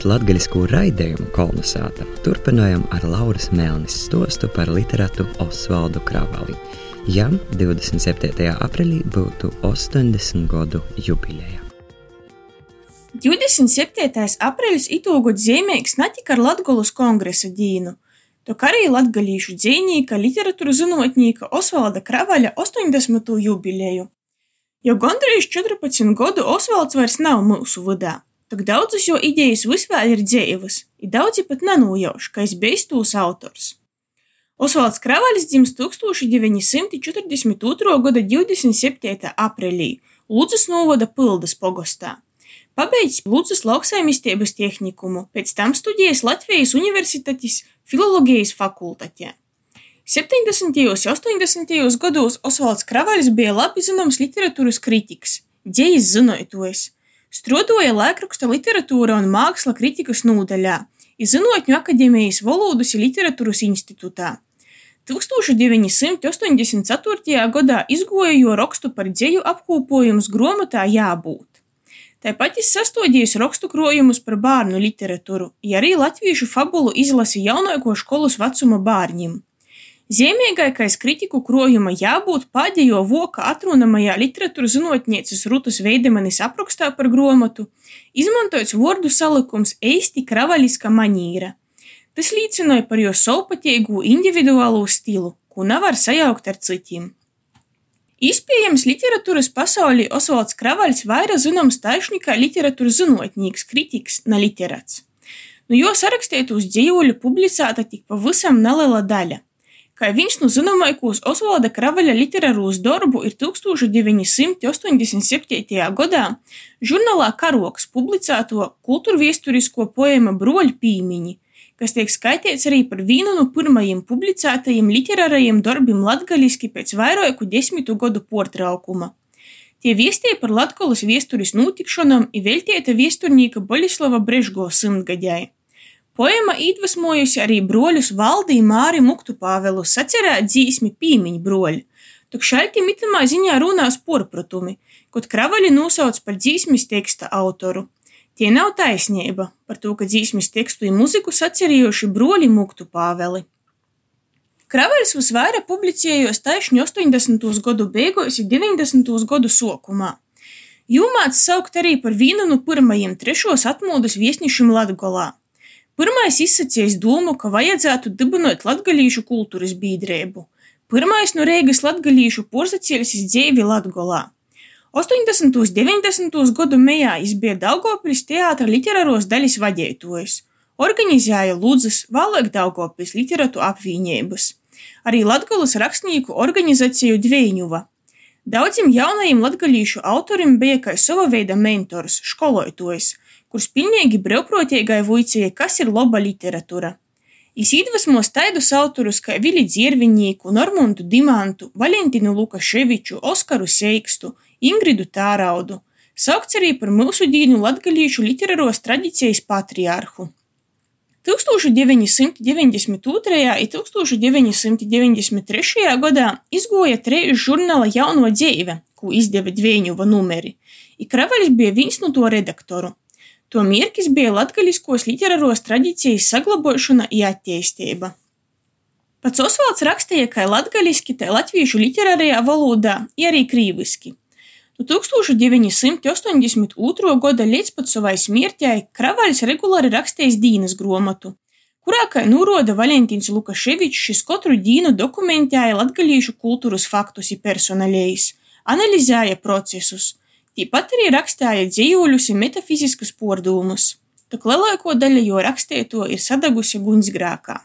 Bet latgaļisku raidījumu kolonizāta turpinājām ar Lauras Melnis stostu par literātu Osvaldu Kravali. Jam 27. aprīlī būtu 80 gadu jubileja. 27. aprīlis itūgot zīmīgs ne tikai ar Latgolas kongresa dīnu, tok arī latgalīšu dzīvnieka, literatūra zinotnīka Osvalda Kravaļa 80. jubileju. Jau gandrīz 14 gadu Osvalds vairs nav mūsu vidā. Tok daudzas jo idejas visvēl ir dzīvas, i daudzi pat nanūjauš, ka es bijis tūs autors. Osvalds Kravalis dzims 1942. gada 27. aprīlī Lūdzas novada Pildas pogostā. Pabeidz Lūdzas lauksaimniecības tehnikumu, pēc tam studējas Latvijas Universitātes filologijas fakultātē. 70. un 80. gados Osvalds Kravalis bija labi zināms literatūras kritiks, dzējas zinātājs Struodoja laikraksta literatūra un māksla kritikas nūdaļā i Zynuotņu akademijas Volūdus i literatūras institūtā. 1984. gadā izgoja jo rakstu par dzeju apkopojums gromotā Jābūt. Tāpat es sastodījis rakstu krojumus par bērnu literatūru, ja arī latviešu fabulu izlasi jaunāko skolas vecuma bērņiem. Zīmīgākais kritiku krojuma jābūt pēdējo voka atrunamajā literatūras zinotnieces Rutas Veidemanis aprakstā par gromotu, izmantots vārdu salikums eisti kravaliska manīra. Tas liecināja par jo savpatīgu individuālo stilu, ko nevar sajaukt ar citiem. Iespējams, literatūras pasaulī Osvalds Kravaļs vairāk zināms taišņi kā literatūras zinotnieks, kritiks, ne literāts. Nu, jo sarakstītos dzīvoļu publicēta tik pavisam neliela daļa – Kai viņš no zināmākos Osvalda Kravaļa literārūs darbu ir 1987. gadā žurnālā Karoks publicēto kultūrviesturisko poēmu Broļu pīmiņi, kas tiek skaitīts arī par vienu no pirmajiem publicētajiem literārajiem darbiem latgaliski pēc vairāku desmitu gadu portraukuma. Tie viestīja par Latgolas viesturis notikšanām i veltīta viesturnīka Bolislava Brežgo simtgadēji. Poema iedvesmojusi arī broļus Valdī Māri Muktu Pāvelu sacerēt dzīsmi pīmiņu broļi, tok šaļtim itamā ziņā runās porpratumi, kod Kravaļi nosauc par dzīsmis teksta autoru. Tie nav taisnība par to, ka dzīsmis tekstu un muziku sacerījuši broļi Muktu Pāveli. Kravaļs visvairāk publicējos taišņi 80. gadu beigos un 90. gadu sokumā. Jūmāts saukt arī par vienu no pirmajiem trešos atmodas viesnišiem Latgolā. Pirmais izsacījis domu, ka vajadzētu dibinot latgalīšu kultūras bīdrību. Pirmais no Reigas latgalīšu porzacēlis dzīvi Latgolā. 80. un 90. gadu mejā viņš bija Daugopils teātra literāros daļas vadītājs, organizēja Ludzas, vēlāk Daugopils literātu apvienības, arī Latgolas rakstnieku organizāciju Dveiņuva. Daudziem jaunajiem latgalīšu autorim bija kā sava veida mentors, školotājs, kurš pilnīgi brīvprātīgai vuicēja, kas ir laba literatūra. Jis iedvesmos taidus autorus kā Vili Dzierviņīku, Normundu Dimantu, Valentinu Lukaševiču, Oskaru Seikstu, Ingridu Tāraudu, saukts arī par mūsu dīnu latgalīšu literāros tradīcijas patriārhu. 1992. un 1993. gadā izgoja treju žurnāla Jauno dzīve, ko izdeva Dvieņuva numeri, i Kravaļs bija viens no to redaktoru. To mērķis bija latgaļiskos literāros tradīcijas saglabošana i attīstība. Pats Osvalds rakstīja kā latgaļiski, tā latviešu literārajā valodā, i arī krīviski. No 1982. gada līdz pat savai smiertei Kravaļs regulāri rakstījis dīnas gromatu, kurā, kā norāda Valentīns Lukaševičs, šis katru dienu dokumentēja latgaļīšu kultūras faktus un personālējus, analizēja procesus, Tāpat arī rakstīja dzīvuļus un metafiziskus pārdomus, tak lielāko daļu jo rakstīto ir sadagusi guņsgrēkā.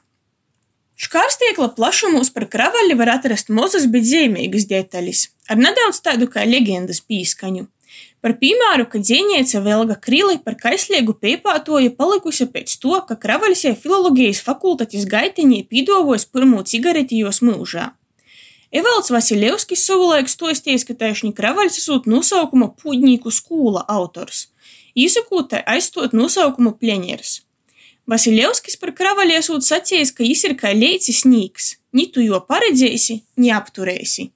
Škārstiekla plašumos par kravaļu var atrast mazas, bet zīmīgas detaļas, ar nedaudz tādu kā leģendas pīskaņu. Par piemēru, ka dzīvniece Velga Krili par kaislīgu pēpātoju palikusi pēc to, ka kravaļs jau filologijas fakultātes gaitiņī pīdovos pirmo cigareti jos mūžā. Evalds Vasiljevskis savulaik stostījis, ka taišņi Kravaļs esot nosaukuma Pūģnīku skūla autors. Īsakūtai aizstot nosaukumu pleņers. Vasiljevskis par Kravaļu esot sacījis, ka jis ir kā leicis nīks, ni tu jo paredzēsi, ni apturēsi.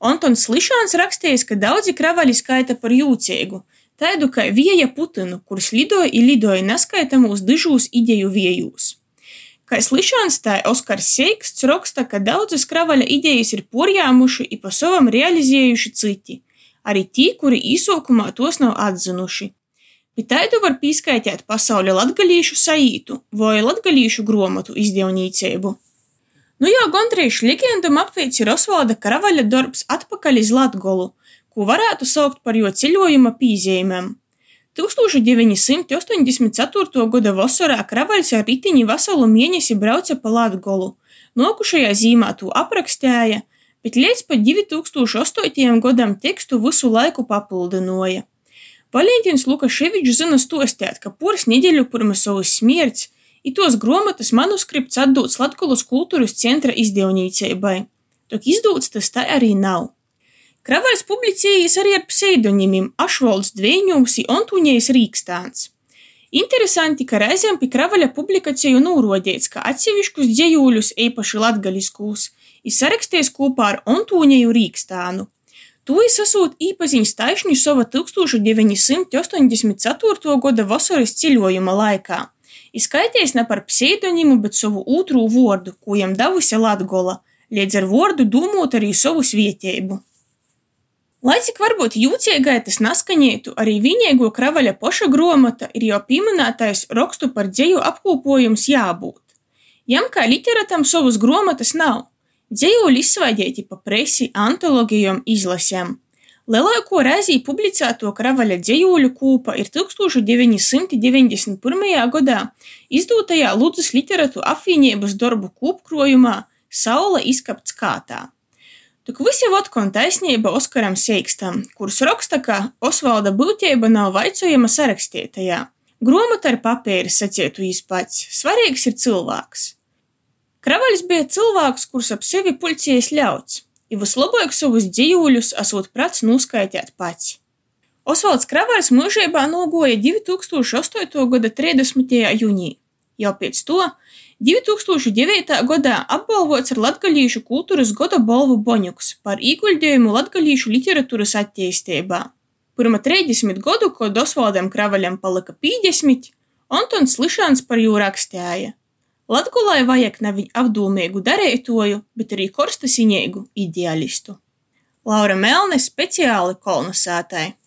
Antons Slišāns rakstījis, ka daudzi Kravaļi skaita par jūcīgu, tādu kā vieja putinu, kurš lidoja i lidoja neskaitāmos dižūs ideju viejūs. Kā slišans, tā Oskars Seiksts raksta, ka daudzas kravaļa idejas ir porjāmuši i pa savam realizējuši citi, arī tī, kuri īsokumā tos nav atzinuši. Pie tādu var pīskaitēt pasauļa latgalīšu saītu vai latgalīšu gromotu izdevnīceibu. Nu jau gandrīz legendam apveic ir Osvalda Karavaļa darbs atpakaļ iz Latgolu, ko varētu saukt par jo ceļojuma pīzīmēm. 1984. gada vasarā Kravaļs ar ritiņu veselu mēnesi brauca pa Latgolu, nokušajā zīmā to aprakstēja, bet līdz pat 2008. gadam tekstu visu laiku papildinoja. Valentīns Lukaševičs zina stostēt, ka poras nedēļu pirms savas smierts i tos gromatas manuskripts atdots Latgolas kultūras centra izdevnīceibai. Tok izdūts tas tā arī nav. Kravals publicējis arī ar pseidonimiem Ašvalds Dveiņums i Ontūņējs Rīkstāns. Interesanti, ka reizēm pie Kravaļa publikāciju nūrodēts, ka atsevišķus dzējūļus, īpaši latgaliskūs, ir sarakstījis kopā ar Ontūņēju Rīkstānu. To es esot īpaziņš taišņu sava 1984. gada vasaras ceļojuma laikā. Izskaitījis ne par pseidonimu, bet savu otru vārdu, ko jam davusi Latgola, līdz ar vārdu dūmot arī savu svietējumu. Lai cik varbūt jūcīgai tas naskaņētu, arī vienīgo kravaļa poša gromata ir jau pieminētais rakstu par dzēju apkopojums jābūt. Jam kā literatam savus gromatas nav, dzējuļi izsvaidīti pa presi, antologijom, izlasēm. Lielāko reizi publicēto kravaļa dzējuļu kūpa ir 1991. gadā izdūtajā Ludzas literatu apvienības darbu kūpkrojumā Saula izkapts kātā. Tuk visi votkon taisnība Oskaram Seikstam, kurš raksta, ka Osvalda būtība nav vaicojama sarakstietajā. Gromata ar papīru sacietu jis pats, svarīgs ir cilvēks. Kravaļs bija cilvēks, kurš ap sevi pulcējas ļauts, i vislabāk savus dzīvuļus esot prats noskaitēt pats. Osvalds Kravaļs mūžībā nogoja 2008. gada 30. jūnijā. Jau pēc to 2009. gadā apbalvots ar Latgalīšu kultūras goda balvu Boņuks par ieguldījumu Latgalīšu literatūras attīstībā. Pirmā 30 gadu, kad Osvaldam Kravaļam palika 50, Antons Lišāns par jū rakstēja. Latgulai vajag nevi apdūmīgu darētoju, bet arī korstasiņēgu ideālistu. Laura Melne speciāli kolonizētāji.